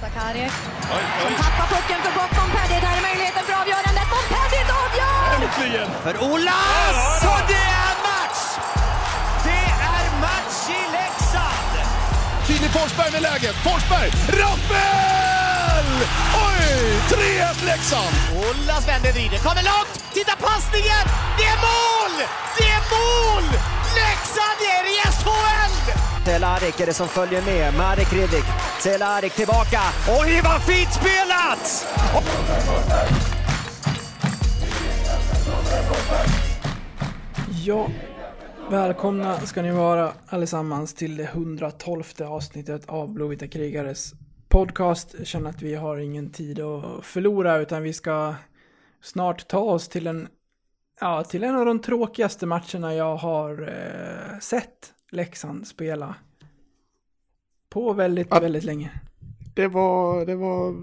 Sakaric som tappar pucken för gott. Montpellier, där är möjligheten för avgörandet. Montpellier avgör! Äntligen! För Olas! Och det är match! Det är match i Leksand! Filip Forsberg med läget. Forsberg! Rappel! Oj! 3-1 Leksand! Olas vänder, vrider, kommer långt! Titta passningen! Det är mål! Det är mål! Leksand är i SHL! Cehlárik är det som följer med. Marek Hrivik. Cehlárik tillbaka. Oj, vad fint spelat! Ja, välkomna ska ni vara allesammans till det 112 avsnittet av Blåvita krigares podcast. Jag känner att vi har ingen tid att förlora utan vi ska snart ta oss till en, ja, till en av de tråkigaste matcherna jag har eh, sett Leksand spela. På väldigt, Ja. väldigt länge. Det var, det var,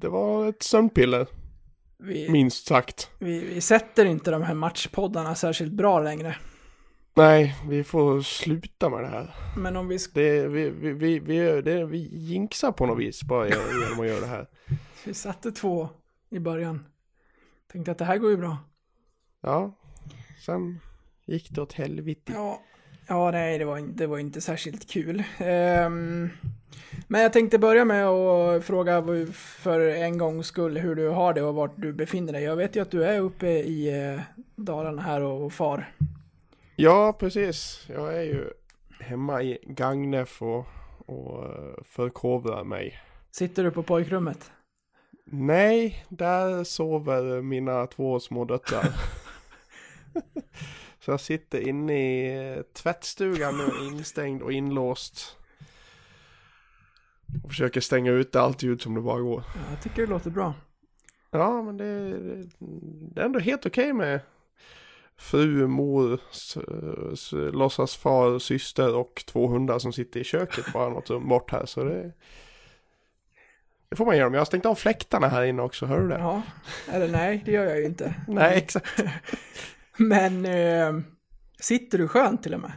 det var ett sömnpiller, Vi, minst sagt. vi, vi sätter inte de här matchpoddarna särskilt bra längre. Nej, vi får sluta med det här. Men om vi ska Det, vi, vi, vi, vi, det, vi jinxar på något vis bara genom att göra det här. Vi satte två i början. Tänkte att det här går ju bra. Ja, sen gick det åt helvete. Ja, ja nej, det var, in- det var inte särskilt kul. Ehm, men jag tänkte börja med att fråga för en gångs skull hur du har det och vart du befinner dig. Jag vet ju att du är uppe i eh, Dalarna här och far. Ja, precis. Jag är ju hemma i Gagnef och, och eh, förkovrar mig. Sitter du på pojkrummet? Nej, där sover mina två små döttrar. Så jag sitter inne i eh, tvättstugan nu, instängd och inlåst. Och försöker stänga ut allt ljud som det bara går. Ja, jag tycker det låter bra. Ja, men det, det är ändå helt okej med fru, mor, s, s, låtsasfar, syster och två hundar som sitter i köket bara något rum bort här. Så det, det får man göra. Men jag har stängt av fläktarna här inne också, hör du det? Ja, eller nej, det gör jag ju inte. Nej, exakt. Men eh, sitter du skönt till och med?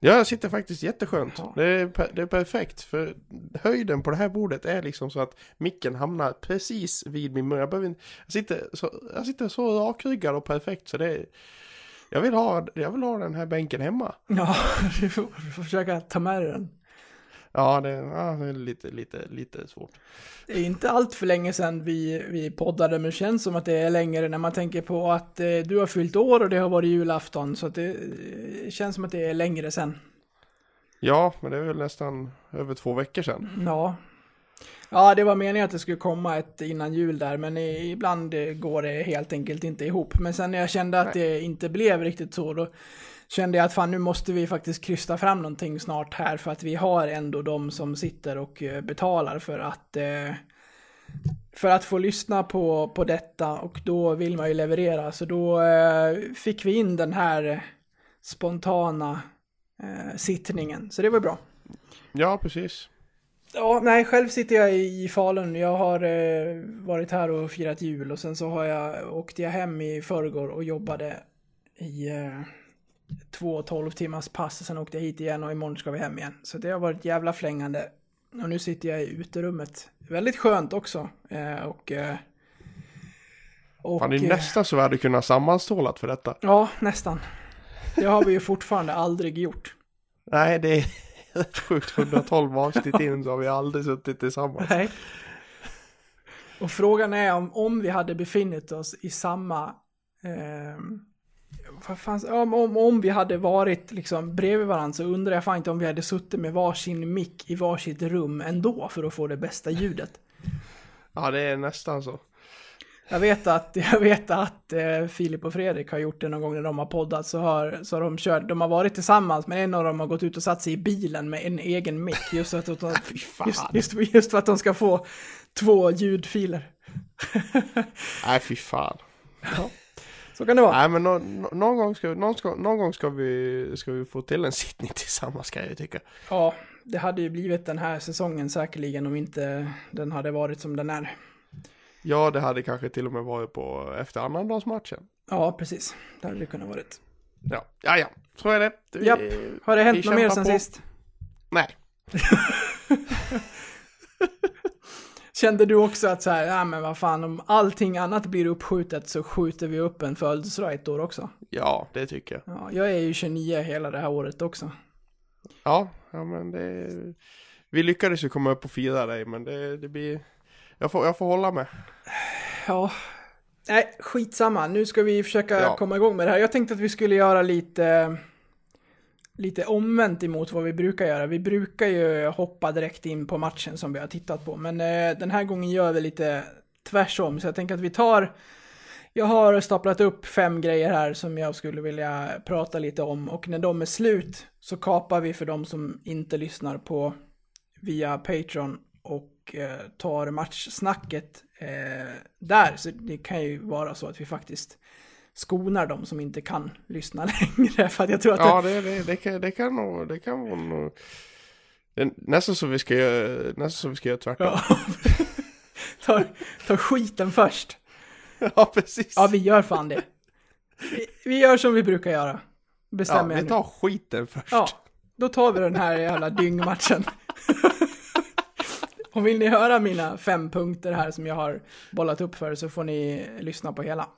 Ja, jag sitter faktiskt jätteskönt. Ja. Det, är, det är perfekt, för höjden på det här bordet är liksom så att micken hamnar precis vid min mun. Jag, behöver inte, jag, sitter, så, jag sitter så rakryggad och perfekt så det är, jag vill, ha, jag vill ha den här bänken hemma. Ja, du får, du får försöka ta med dig den. Ja, det, ja, det är lite, lite, lite svårt. Det är inte allt för länge sedan vi, vi poddade, men det känns som att det är längre när man tänker på att eh, du har fyllt år och det har varit julafton, så att det eh, känns som att det är längre sedan. Ja, men det är väl nästan över två veckor sedan. Ja. Ja, det var meningen att det skulle komma ett innan jul där, men i- ibland eh, går det helt enkelt inte ihop. Men sen när jag kände att det inte blev riktigt så, då kände jag att fan nu måste vi faktiskt krysta fram någonting snart här, för att vi har ändå de som sitter och eh, betalar för att eh, för att få lyssna på, på detta och då vill man ju leverera. Så då eh, fick vi in den här spontana sittningen. Så det var bra. Ja, precis. Ja, nej, själv sitter jag i Falun. Jag har eh, varit här och firat jul och sen så har jag, åkte jag hem i förrgår och jobbade i eh, två 12 timmars pass. Sen åkte jag hit igen och imorgon ska vi hem igen. Så det har varit jävla flängande. Och nu sitter jag i uterummet. Väldigt skönt också. Eh, och... Eh, och Fan, det är eh, nästan så vi hade kunnat sammanstrålat för detta. Ja, nästan. Det har vi ju fortfarande aldrig gjort. Nej, det är rätt sjukt. 112 avsnitt in så har vi aldrig suttit tillsammans. Nej. Och frågan är om, om vi hade befunnit oss i samma... Eh, vad fan, om, om, om vi hade varit liksom bredvid varandra så undrar jag fan inte om vi hade suttit med varsin mick i varsitt rum ändå för att få det bästa ljudet. Ja, det är nästan så. Jag vet att, jag vet att eh, Filip och Fredrik har gjort det någon gång när de har poddat så har, så har de kört, de har varit tillsammans men en av dem har gått ut och satt sig i bilen med en egen mick just för att, de, just, just, just för, att de ska få två ljudfiler. Nej, fy fan. Så kan det vara. Nej, men nå- nå- någon, gång ska, någon, ska, någon gång ska vi, ska vi få till en sittning tillsammans kan jag ju tycka. Ja, det hade ju blivit den här säsongen säkerligen om inte den hade varit som den är. Ja, det hade kanske till och med varit på efter annandagsmatchen. Ja, precis. Det hade det kunnat varit. Ja, ja, ja. så är det. Vi, Japp. Har det hänt något mer sen på. sist? Nej. Kände du också att så här, ja men vad fan, om allting annat blir uppskjutet så skjuter vi upp en födelsedag ett år också? Ja, det tycker jag. Ja, jag är ju 29 hela det här året också. Ja, ja men det... Vi lyckades ju komma upp och fira dig, men det, det blir... Jag får, jag får hålla med. Ja, nej, skitsamma. Nu ska vi försöka Ja. komma igång med det här. Jag tänkte att vi skulle göra lite, lite omvänt emot vad vi brukar göra. Vi brukar ju hoppa direkt in på matchen som vi har tittat på, men eh, den här gången gör vi lite tvärsom. Så jag tänker att vi tar jag har staplat upp fem grejer här som jag skulle vilja prata lite om och när de är slut så kapar vi för de som inte lyssnar på via Patreon och eh, tar matchsnacket eh, där. Så det kan ju vara så att vi faktiskt skonar de som inte kan lyssna längre. För att jag tror att Ja, det, det, det, kan, det kan nog... Det kan vara nog... Nästan så vi ska göra, nästan så vi ska göra tvärtom. Ja. ta, ta skiten först. Ja, precis. Ja, vi gör fan det. Vi, vi gör som vi brukar göra. Ja, Bestämmer jag vi nu. tar skiten först. Ja, då tar vi den här jävla dyngmatchen. Och vill ni höra mina fem punkter här som jag har bollat upp för så får ni lyssna på hela.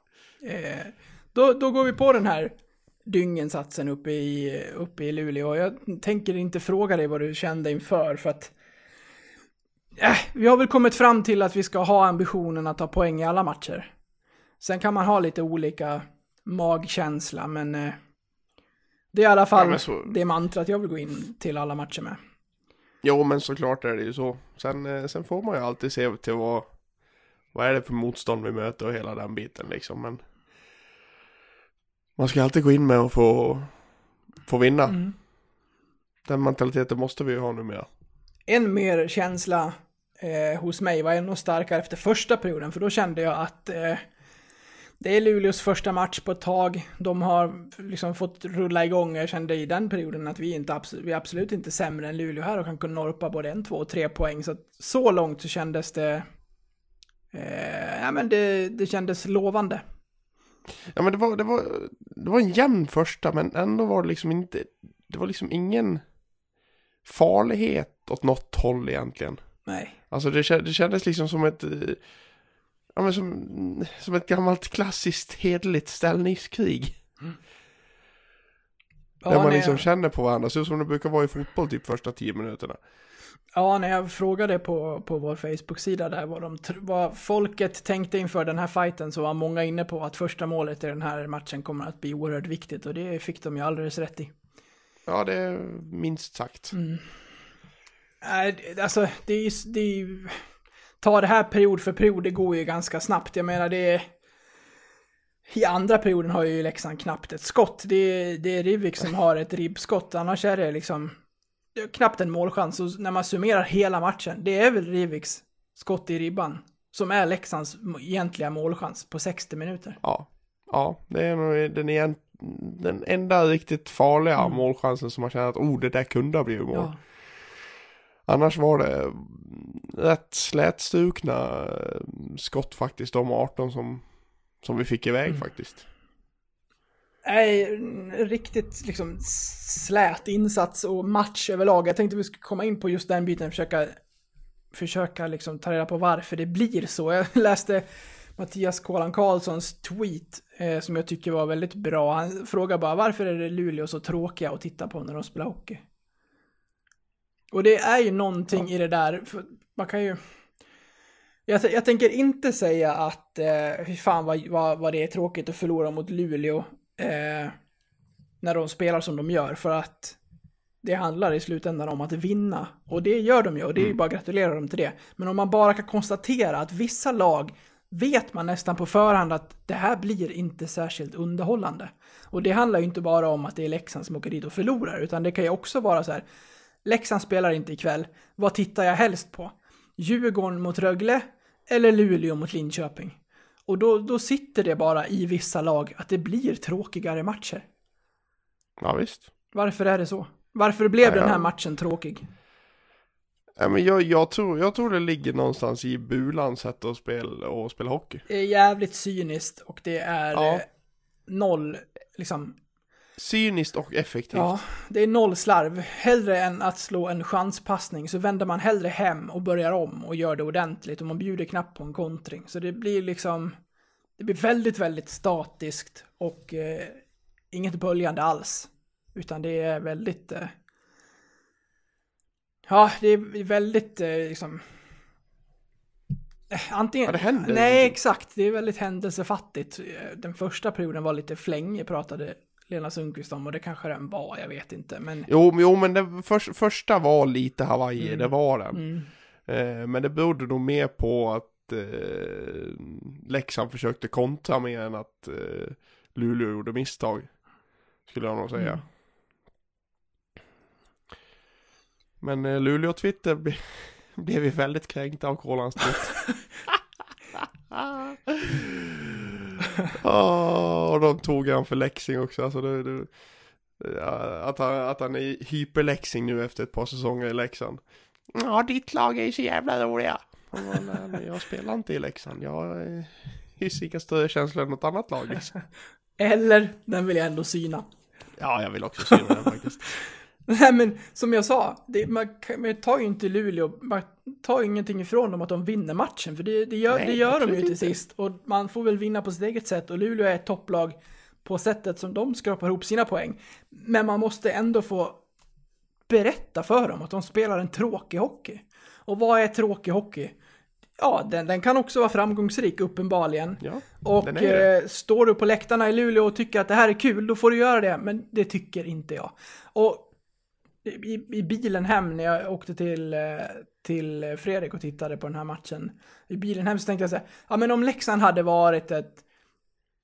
Eh, då, då går vi på den här dyngensatsen uppe i, uppe i Luleå. Jag tänker inte fråga dig vad du kände inför för att eh, vi har väl kommit fram till att vi ska ha ambitionen att ta poäng i alla matcher. Sen kan man ha lite olika magkänsla men eh, det är i alla fall Ja, så- det mantrat jag vill gå in till alla matcher med. Jo, men såklart är det ju så. Sen, eh, sen får man ju alltid se till vad, vad är det för motstånd vi möter och hela den biten liksom. Men man ska alltid gå in med och få, få vinna. Mm. Den mentaliteten måste vi ju ha numera. En mer känsla eh, hos mig var ännu starkare efter första perioden, för då kände jag att eh, det är Luleås första match på ett tag. De har liksom fått rulla igång. Jag kände i den perioden att vi, inte vi är absolut inte sämre än Luleå här och kan kunna norpa både en, två och tre poäng. Så att så långt så kändes det... Eh, ja, men det, det kändes lovande. Ja men det var, det var, det var en jämn första men ändå var det liksom inte, det var liksom ingen farlighet åt något håll egentligen. Nej. Alltså det, det kändes liksom som ett, ja men som, som ett gammalt klassiskt hederligt ställningskrig. Ja, där man liksom känner på varandra, så som det brukar vara i fotboll typ första tio minuterna. Ja, när jag frågade på, på vår Facebook-sida där vad, de, vad folket tänkte inför den här fighten så var många inne på att första målet i den här matchen kommer att bli oerhört viktigt och det fick de ju alldeles rätt i. Ja det är minst sagt. Nej, det- alltså. Det är ju ta det här period för period, det går ju ganska snabbt. Jag menar det är... I andra perioden har ju Leksand knappt ett skott. Det är, det är Rivik som har ett ribbskott, annars är det liksom knappt en målchans. Och när man summerar hela matchen, det är väl Riviks skott i ribban som är Leksands egentliga målchans på 60 minuter. Ja, ja det är nog den, igen, den enda riktigt farliga målchansen som man känner att oh det där kunde ha blivit mål. Ja. Annars var det rätt slätstrukna skott faktiskt, de 18 som, som vi fick iväg Mm. faktiskt. Nej, riktigt liksom slät insats och match överlag. Jag tänkte vi skulle komma in på just den biten, försöka, försöka liksom ta reda på varför det blir så. Jag läste Mattias Kolan Karlssons tweet eh, som jag tycker var väldigt bra. Han frågar bara varför är det Luleå så tråkiga att titta på när de spelar hockey? Och det är ju någonting i det där, för man kan ju... Jag, jag tänker inte säga att, eh, fan vad, vad, vad det är tråkigt att förlora mot Luleå eh, när de spelar som de gör, för att det handlar i slutändan om att vinna. Och det gör de ju, och det är ju bara att gratulera dem till det. Men om man bara kan konstatera att vissa lag vet man nästan på förhand att det här blir inte särskilt underhållande. Och det handlar ju inte bara om att det är Leksand som åker dit och förlorar, utan det kan ju också vara så här, Leksand spelar inte ikväll, vad tittar jag helst på? Djurgården mot Rögle eller Luleå mot Linköping? Och då, då sitter det bara i vissa lag att det blir tråkigare matcher. Ja visst. Varför är det så? Varför blev Ja, den här ja. matchen tråkig? Ja, men jag, jag, tror, jag tror det ligger någonstans i Bulans sätt att spela, och spela hockey. Det är jävligt cyniskt och det är Ja. eh, noll, liksom, cyniskt och effektivt. Ja, det är noll slarv. Hellre än att slå en chanspassning så vänder man hellre hem och börjar om och gör det ordentligt och man bjuder knappt på en kontring. Så det blir liksom, det blir väldigt, väldigt statiskt och eh, inget böljande alls. Utan det är väldigt, eh, ja, det är väldigt eh, liksom, eh, Antingen... Ja, Nej, exakt. Det är väldigt händelsefattigt. Den första perioden var lite flängig, pratade Lena Sundqvist om, och det kanske den var, jag vet inte. Men Jo, jo men det för, första var lite Hawaii, Mm. det var den. mm, Eh, men det berodde nog mer på att eh, Leksand försökte kontra mer än att eh, Luleå gjorde misstag. Skulle jag nog säga. Mm. Men eh, Luleå Twitter ble, blev vi väldigt kränkta av Kolan Street. Åh, och de tog han för läxing också. Alltså det, det, att, han, att han är hyperläxing nu efter ett par säsonger i Leksand. Ja, ditt lag är ju så jävla roliga. Jag, bara, "Nej, men jag spelar inte i Leksand. Jag hyser inga större känslor än något annat lag. Liksom. Eller, den vill jag ändå syna. Ja, jag vill också syna den faktiskt. Nej men som jag sa, det, man, man tar ju inte Luleå, man tar ju ingenting ifrån dem att de vinner matchen, för det, det gör, Nej, det gör de ju till inte. sist. Och man får väl vinna på sitt eget sätt, och Luleå är ett topplag på sättet som de skrapar ihop sina poäng. Men man måste ändå få berätta för dem att de spelar en tråkig hockey. Och vad är tråkig hockey? Ja, den, den kan också vara framgångsrik uppenbarligen. Ja, Och eh, står du på läktarna i Luleå och tycker att det här är kul, då får du göra det. Men det tycker inte jag. Och i, i bilen hem när jag åkte till, eh, till Fredrik och tittade på den här matchen. I bilen hem så tänkte jag så här, ja men om Leksand hade varit ett...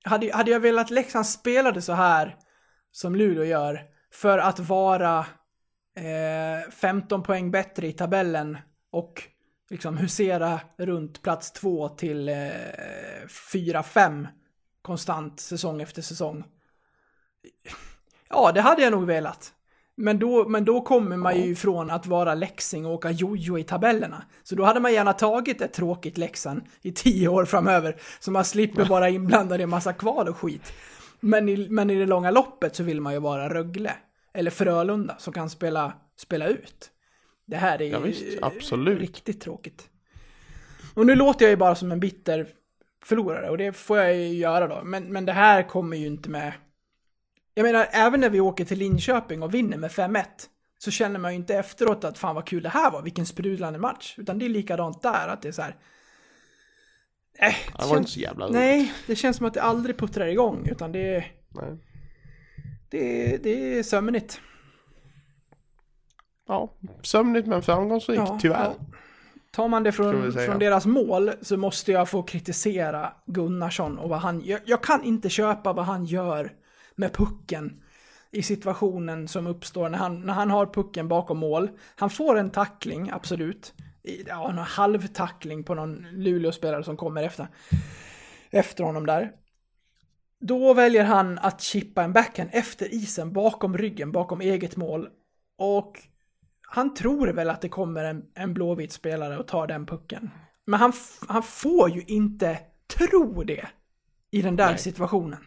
Hade, hade jag velat att Leksand spelade så här som Luleå gör för att vara eh, 15 poäng bättre i tabellen och liksom husera runt plats 2 till eh, 4-5 konstant säsong efter säsong. Ja, det hade jag nog velat. Men då, men då kommer man ju ifrån att vara läxing och åka jojo i tabellerna. Så då hade man gärna tagit ett tråkigt Leksand i tio år framöver. Så man slipper vara inblandad i en massa kval och skit. Men i, men i det långa loppet så vill man ju vara Rögle. Eller Frölunda som kan spela, spela ut. Det här är Ja, visst, absolut. riktigt tråkigt. Och nu låter jag ju bara som en bitter förlorare och det får jag ju göra då. Men, men det här kommer ju inte med. Jag menar, även när vi åker till Linköping och vinner med 5-1 så känner man ju inte efteråt att fan vad kul det här var, vilken sprudlande match. Utan det är likadant där, att det är så här. Äh, Det var inte så jävla roligt. Nej, det känns som att det aldrig puttrar igång, utan det är, Nej. det det är sömnigt. Ja, sömnigt men framgångsrikt, Ja, tyvärr. ja. Tar man det från, från deras mål så måste jag få kritisera Gunnarsson och vad han jag, jag kan inte köpa vad han gör med pucken i situationen som uppstår när han, när han har pucken bakom mål. Han får en tackling, absolut. Ja, en halvtackling på någon Luleå-spelare som kommer efter, efter honom där. Då väljer han att chippa en backhand efter isen, bakom ryggen, bakom eget mål. Och han tror väl att det kommer en, en blåvit spelare och tar den pucken. Men han, han får ju inte tro det i den där Nej. situationen.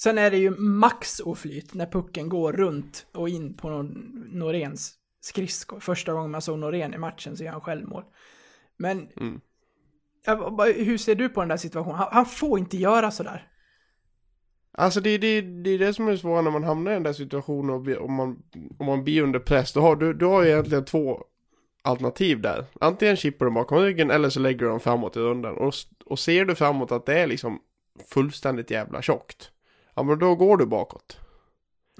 Sen är det ju max oflyt när pucken går runt och in på Nor- Noréns skridskor. Första gången man såg Norén i matchen så gör han självmål. Men Mm. hur ser du på den där situationen? Han, han får inte göra sådär. Alltså det, det, det är det som är svårt när man hamnar i den där situationen och om man, om man blir under press. Då har, du, du har ju egentligen två alternativ där. Antingen chippar du bakom ryggen eller så lägger du dem framåt i rundan. Och, och ser du framåt att det är liksom fullständigt jävla tjockt. Ja men då går du bakåt.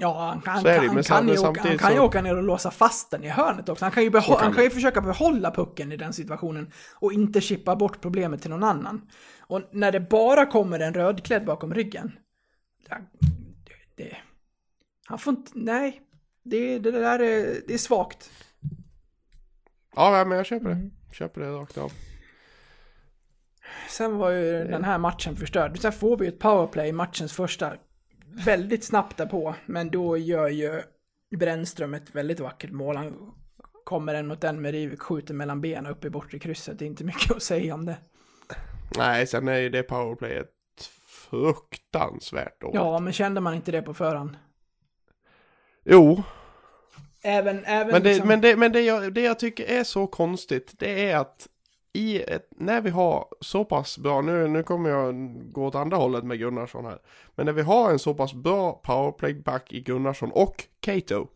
Ja, han, är det, kan, han, kan, ju åka, han kan ju så- åka ner och låsa fast den i hörnet också. Han kan ju, Så beho- kan han kan ju försöka behålla pucken i den situationen och inte chippa bort problemet till någon annan. Och när det bara kommer en rödklädd bakom ryggen, det, det, han får inte, nej, det, det där är, det är svagt. Ja men jag köper det. Mm. Köper det rakt av. Sen var ju den här matchen förstörd. Sen får vi ett powerplay i matchens första. Väldigt snabbt därpå, men då gör ju Brännström ett väldigt vackert mål. Han kommer en mot en med Rivik, skjuter mellan benen upp i bortre krysset. Det är inte mycket att säga om det. Nej sen är ju det powerplayet fruktansvärt dåligt. Ja, men kände man inte det på förhand? Jo, Även, även men, det, liksom... men, det, men det, jag, det jag tycker är så konstigt, det är att i ett, när vi har så pass bra, nu, nu kommer jag gå åt andra hållet med Gunnarsson här, men när vi har en så pass bra powerplayback i Gunnarsson och Cato,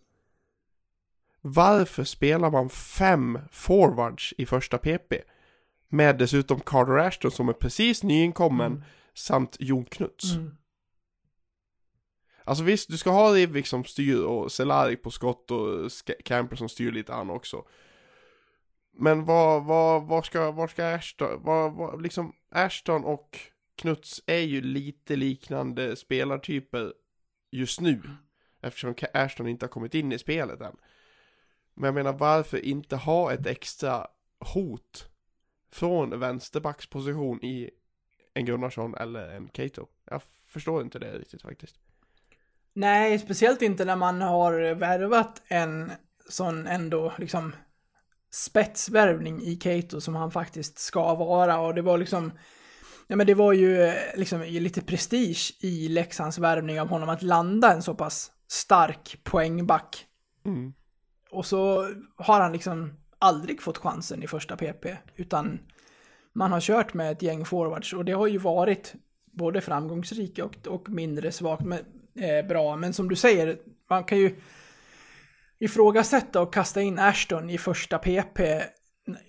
varför spelar man fem forwards i första PP? Med dessutom Carter Ashton som är precis nyinkommen Mm. samt Jon Knuts. Mm. Alltså visst, du ska ha Rivik som styr och Selari på skott och Camper som styr lite han också. Men vad, vad, vad ska, vad ska Ashton, vad, vad, liksom Ashton och Knuts är ju lite liknande spelartyper just nu. Eftersom Ka- Ashton inte har kommit in i spelet än. Men jag menar varför inte ha ett extra hot från vänsterbacksposition i en Gunnarsson eller en Cato? Jag förstår inte det riktigt faktiskt. Nej, speciellt inte när man har värvat en sån ändå liksom spetsvärvning i Cato som han faktiskt ska vara och det var liksom Ja men det var ju eh, liksom lite prestige i Leksands värvning av honom att landa en så pass stark poängback. Mm. Och så har han liksom aldrig fått chansen i första PP utan man har kört med ett gäng forwards och det har ju varit både framgångsrikt och, och mindre svagt men, eh, bra. Men som du säger, man kan ju ifrågasätta och kasta in Ashton i första PP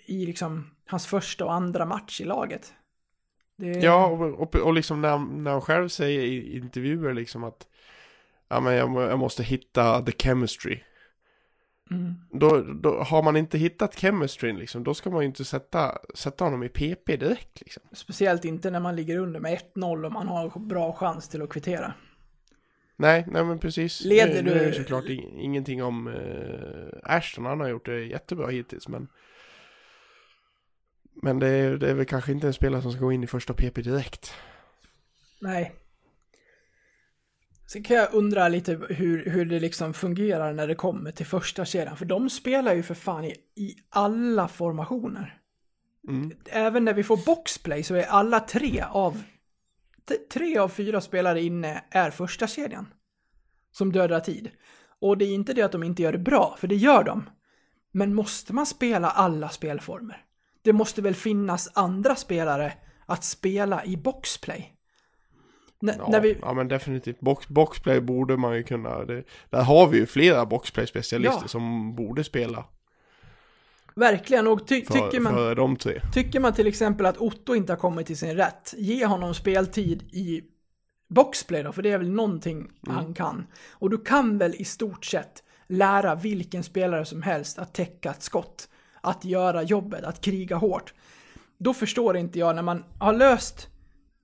i liksom hans första och andra match i laget. Det, Ja, och, och, och liksom när, när han själv säger i intervjuer liksom att Ja men jag, jag måste hitta the chemistry. Mm. Då, då har man inte hittat chemistryn liksom, då ska man ju inte sätta, sätta honom i PP direkt liksom. Speciellt inte när man ligger under med 1-0 och man har bra chans till att kvittera. Nej, nej men precis. Leder nu, nu är det du- såklart ing- ingenting om eh, Ashton, han har gjort det jättebra hittills men Men det är, det är väl kanske inte en spelare som ska gå in i första PP direkt. Nej. Sen kan jag undra lite hur, hur det liksom fungerar när det kommer till första kedjan. För de spelar ju för fan i, i alla formationer. Mm. Även när vi får boxplay så är alla tre av tre av fyra spelare inne är första kedjan Som dödar tid. Och det är inte det att de inte gör det bra, för det gör de. Men måste man spela alla spelformer? Det måste väl finnas andra spelare att spela i boxplay? N- Ja, vi, ja men definitivt. Box, boxplay borde man ju kunna. Det, där har vi ju flera boxplay-specialister Ja. som borde spela verkligen, och ty, för, tycker, man, för de tre. tycker man till exempel att Otto inte har kommit till sin rätt, ge honom speltid i boxplay då, för det är väl någonting han kan. Och du kan väl i stort sett lära vilken spelare som helst att täcka ett skott, att göra jobbet, att kriga hårt. Då förstår inte jag när man har löst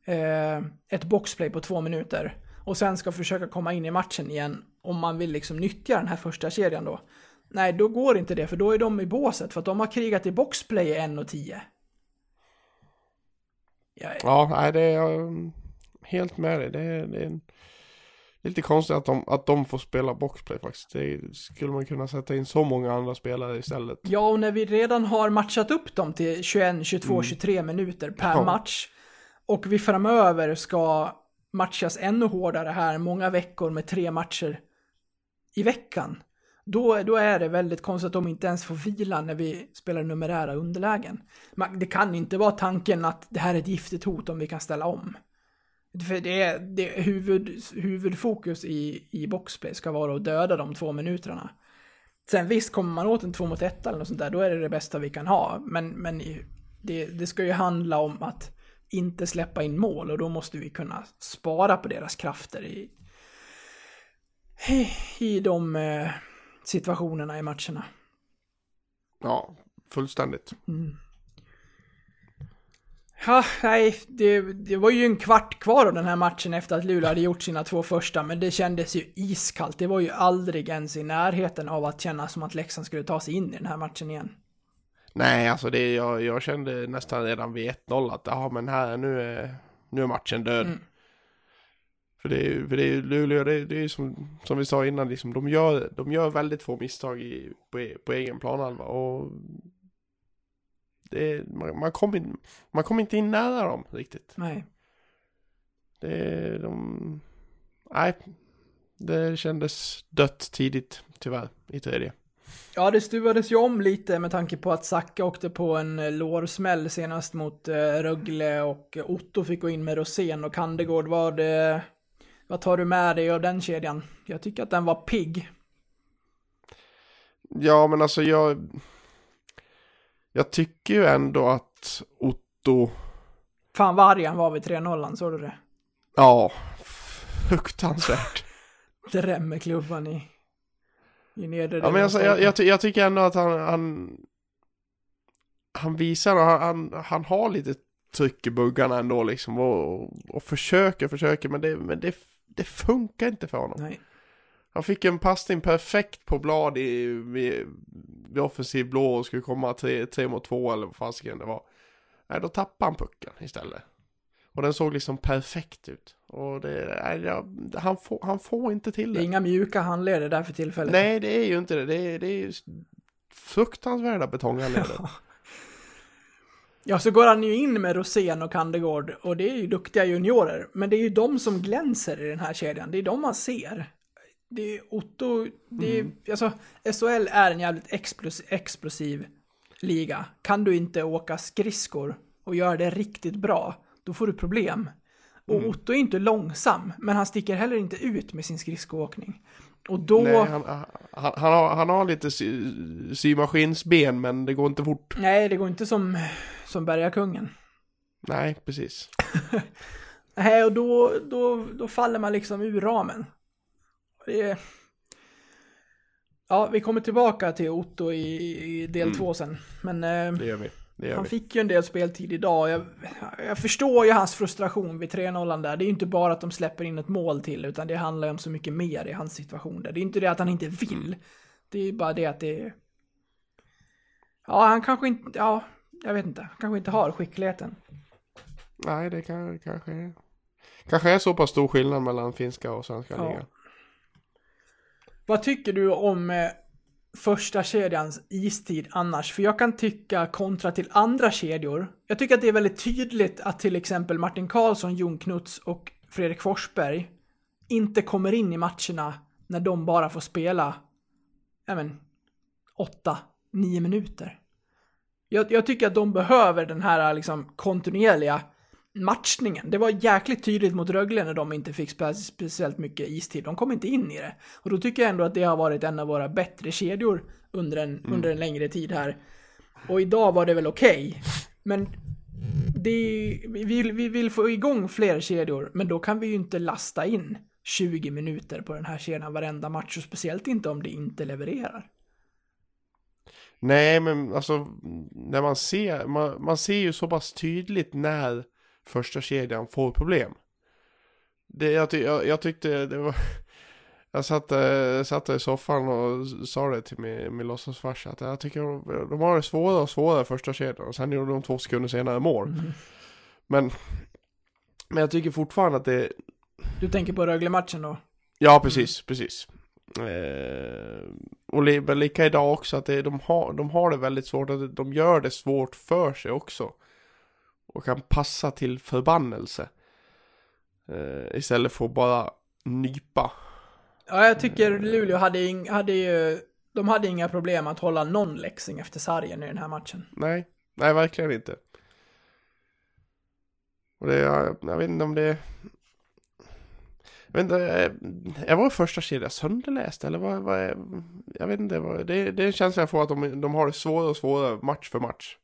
eh, ett boxplay på två minuter och sen ska försöka komma in i matchen igen om man vill liksom nyttja den här första kedjan då. Nej, då går inte det för då är de i båset för att de har krigat i boxplay i 1 och 10. Jag, Ja, nej det är jag mm, helt med dig. Det är, det är lite konstigt att de, att de får spela boxplay faktiskt. Det skulle man kunna sätta in så många andra spelare istället. Ja, och när vi redan har matchat upp dem till 21, 22, 23 minuter per Ja. match och vi framöver ska matchas ännu hårdare här, många veckor med tre matcher i veckan, då, då är det väldigt konstigt att de inte ens får vila när vi spelar numerära underlägen. Man, det kan inte vara tanken att det här är ett giftigt hot om vi kan ställa om. För det är, det är huvud, huvudfokus i, i boxplay ska vara att döda de två minuterna. Sen visst, kommer man åt en två mot ett eller något sånt där, då är det det bästa vi kan ha. Men, men det, det ska ju handla om att inte släppa in mål och då måste vi kunna spara på deras krafter i, i, i de eh, situationerna i matcherna. Ja, fullständigt. Ja, nej, det, det var ju en kvart kvar av den här matchen efter att Luleå hade gjort sina två första, men det kändes ju iskallt. Det var ju aldrig ens i närheten av att känna som att Leksand skulle ta sig in i den här matchen igen. Nej, alltså det, jag, jag kände nästan redan vid 1-0 att ja, men här, nu är, nu är matchen död. Mm. För det är ju, för det är ju Luleå, det är, det är ju som, som vi sa innan, liksom, de, gör, de gör väldigt få misstag i, på, e- på egen planhalva och det man, man kommer man kommer inte in nära dem riktigt. Nej. Det, de, nej, det kändes dött tidigt tyvärr i tredje. Ja, det stuvades ju om lite med tanke på att Zacka åkte på en eh, lårsmäll senast mot eh, Rögle och Otto fick gå in med Rosén och Kandegård. Vad, eh, vad tar du med dig av den kedjan? Jag tycker att den var pigg. Ja, men alltså jag... Jag tycker ju ändå att Otto... Fan vad arg han var vid 3-0, såg du det? Ja, fruktansvärt. Drämmer klubban i, i nedre Ja, men alltså, jag, jag, jag tycker ändå att han... Han, han visar han, han, han har lite tryck i buggarna ändå liksom och, och försöker, försöker men det, men det, det funkar inte för honom. Nej. Han fick en passning perfekt på blad i, vid, vid offensiv blå och skulle komma tre, tre mot två eller vad fasiken det var. Nej, då tappade han pucken istället. Och den såg liksom perfekt ut. Och det, nej, ja, han, får, han får inte till Det är inga mjuka handleder där för tillfället. Nej, det är ju inte det. Det är, det är fruktansvärda betonghandleder. Ja, så går han ju in med Rosén och Kandegård och det är ju duktiga juniorer. Men det är ju de som glänser i den här kedjan. Det är de man ser. Det är Otto, det är, Mm. alltså SHL är en jävligt explos, explosiv liga. Kan du inte åka skridskor och göra det riktigt bra, då får du problem. Och Mm. Otto är inte långsam, men han sticker heller inte ut med sin skridskoåkning. Och då... Nej, han, han, han, har, han har lite sy, symaskinsben men det går inte fort. Nej, det går inte som, som Bergakungen. Nej, precis. Nej, och då, då, då faller man liksom ur ramen. Är... Ja, vi kommer tillbaka till Otto i, i del två sen. Men eh, Det gör vi. Han fick ju en del speltid idag. Jag, jag förstår ju hans frustration vid 3-0 där. Det är ju inte bara att de släpper in ett mål till, utan det handlar ju om så mycket mer i hans situation där. Det är inte det att han inte vill. Det är ju bara det att det är... Ja, han kanske inte... Ja, jag vet inte. Han kanske inte har skickligheten. Nej, det kan, kanske är... Kanske är så pass stor skillnad mellan finska och svenska Ja. ligan. Vad tycker du om eh, första kedjans istid annars? För jag kan tycka kontra till andra kedjor. Jag tycker att det är väldigt tydligt att till exempel Martin Karlsson, Jon Knuts och Fredrik Forsberg inte kommer in i matcherna när de bara får spela, ja men, åtta, nio minuter. Jag, jag tycker att de behöver den här liksom kontinuerliga matchningen. Det var jäkligt tydligt mot Rögle när de inte fick spe speciellt mycket istid. De kom inte in i det. Och då tycker jag ändå att det har varit en av våra bättre kedjor under en, under en längre tid här. Och idag var det väl okej. Men det, vi, vi vill få igång fler kedjor, men då kan vi ju inte lasta in 20 minuter på den här kedjan varenda match, och speciellt inte om det inte levererar. Nej, men alltså när man ser, man, man ser ju så pass tydligt när första kedjan får problem. Det, jag, ty, jag, jag tyckte det var, jag satt, eh, satt i soffan och sa det till min, min låtsasfarsa att jag tycker de, de har det svårare och svårare första kedjan och sen gjorde de två sekunder senare mål. Men, men jag tycker fortfarande att det, Du tänker på Rögle-matchen då? Ja, precis, precis. Eh, och lika idag också att det, de, har, de har det väldigt svårt, att de gör det svårt för sig också. Och kan passa till förbannelse. Eh, istället för att bara nypa. Ja, jag tycker Luleå hade, ing, hade ju... De hade inga problem att hålla någon läxing efter sargen i den här matchen. Nej, nej verkligen inte. Och det, jag, jag vet inte om det... Jag vet inte, eh, jag var första kedja sönderläst eller vad, vad är, Jag vet inte, vad, det, det är en känsla jag får att de, de har det svårare och svårare match för match.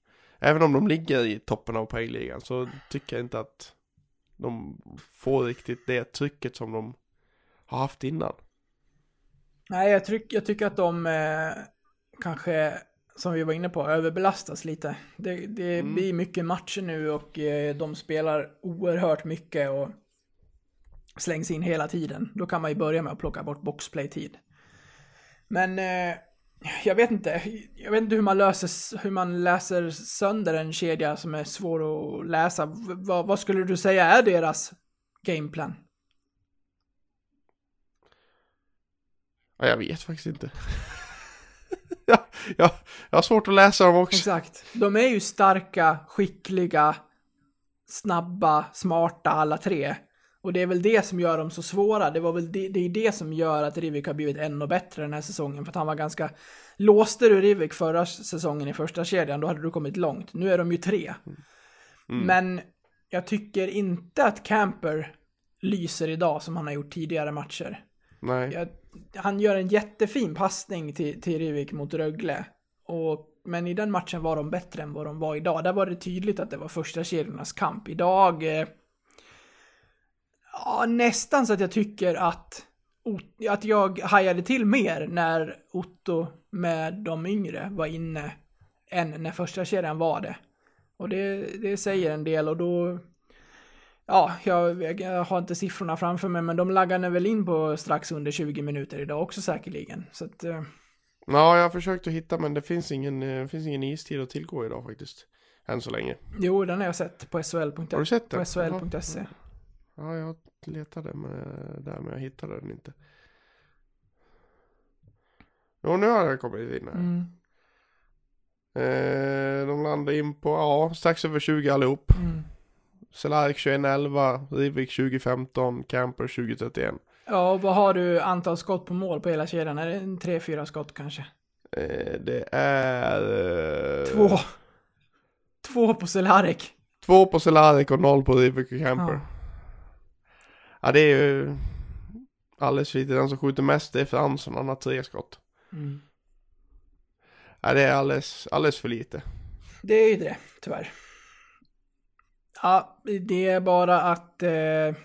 Även om de ligger i toppen av poängligan så tycker jag inte att de får riktigt det trycket som de har haft innan. Nej, jag, tryck, jag tycker att de eh, kanske, som vi var inne på, överbelastas lite. Det, det Mm. blir mycket matcher nu och eh, de spelar oerhört mycket och slängs in hela tiden. Då kan man ju börja med att plocka bort boxplay-tid. Men eh, jag vet inte. Jag vet inte hur man löser, hur man läser sönder en kedja som är svår att läsa. V- vad- skulle du säga är deras gameplan? Ja, jag vet faktiskt inte. ja, ja, jag har svårt att läsa dem också. Exakt. De är ju starka, skickliga, snabba, smarta alla tre. Och det är väl det som gör dem så svåra. Det, var väl det, det är det som gör att Rivik har blivit ännu bättre den här säsongen. För att han var ganska... Låste du Rivik förra säsongen i första kedjan, då hade du kommit långt. Nu är de ju tre. Mm. Men jag tycker inte att Camper lyser idag som han har gjort tidigare matcher. Nej. Jag, han gör en jättefin passning till, till Rivik mot Rögle. Och, men i den matchen var de bättre än vad de var idag. Där var det tydligt att det var första kedjornas kamp. Idag... Eh, ja, nästan så att jag tycker att, att jag hajade till mer när Otto med de yngre var inne än när första kedjan var det. Och det, det säger en del och då... Ja, jag, jag har inte siffrorna framför mig, men de laggade väl in på strax under 20 minuter idag också säkerligen. Så att, eh, Ja, jag har försökt att hitta men det finns ingen, eh, finns ingen istid att tillgå idag faktiskt. Än så länge. jo, den har jag sett på SHL.se. Har du sett den? På SHL.se. Ja, jag letade med, där men jag hittade den inte. Jo, nu har den kommit in här. Mm. Eh, de landar in på, ja, strax över 20 allihop. Mm. Cehlarik 2111, Rivik 2015, Camper 2031. Ja, och vad har du antal skott på mål på hela kedjan? Är det en tre, fyra skott kanske? Eh, det är... Eh, Två. Två på Cehlárik. Två på Cehlarik och noll på Rivik och Camper. Ja. Ja. det är ju alldeles för lite. Den som skjuter mest det är Fransson, han har tre skott. Mm. Ja, det är alldeles, alldeles för lite. Det är ju det, tyvärr. Ja, det är bara att eh,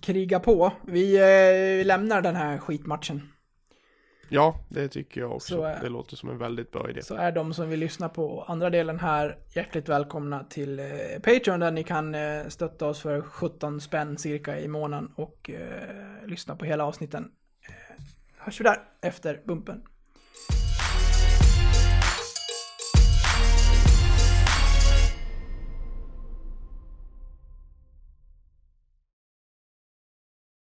kriga på. Vi eh, lämnar den här skitmatchen. Ja, det tycker jag också. Så, eh, det låter som en väldigt bra idé. Så är de som vill lyssna på andra delen här hjärtligt välkomna till eh, Patreon där ni kan eh, stötta oss för 17 spänn cirka i månaden och eh, lyssna på hela avsnitten. Eh, hörs vi där efter bumpen.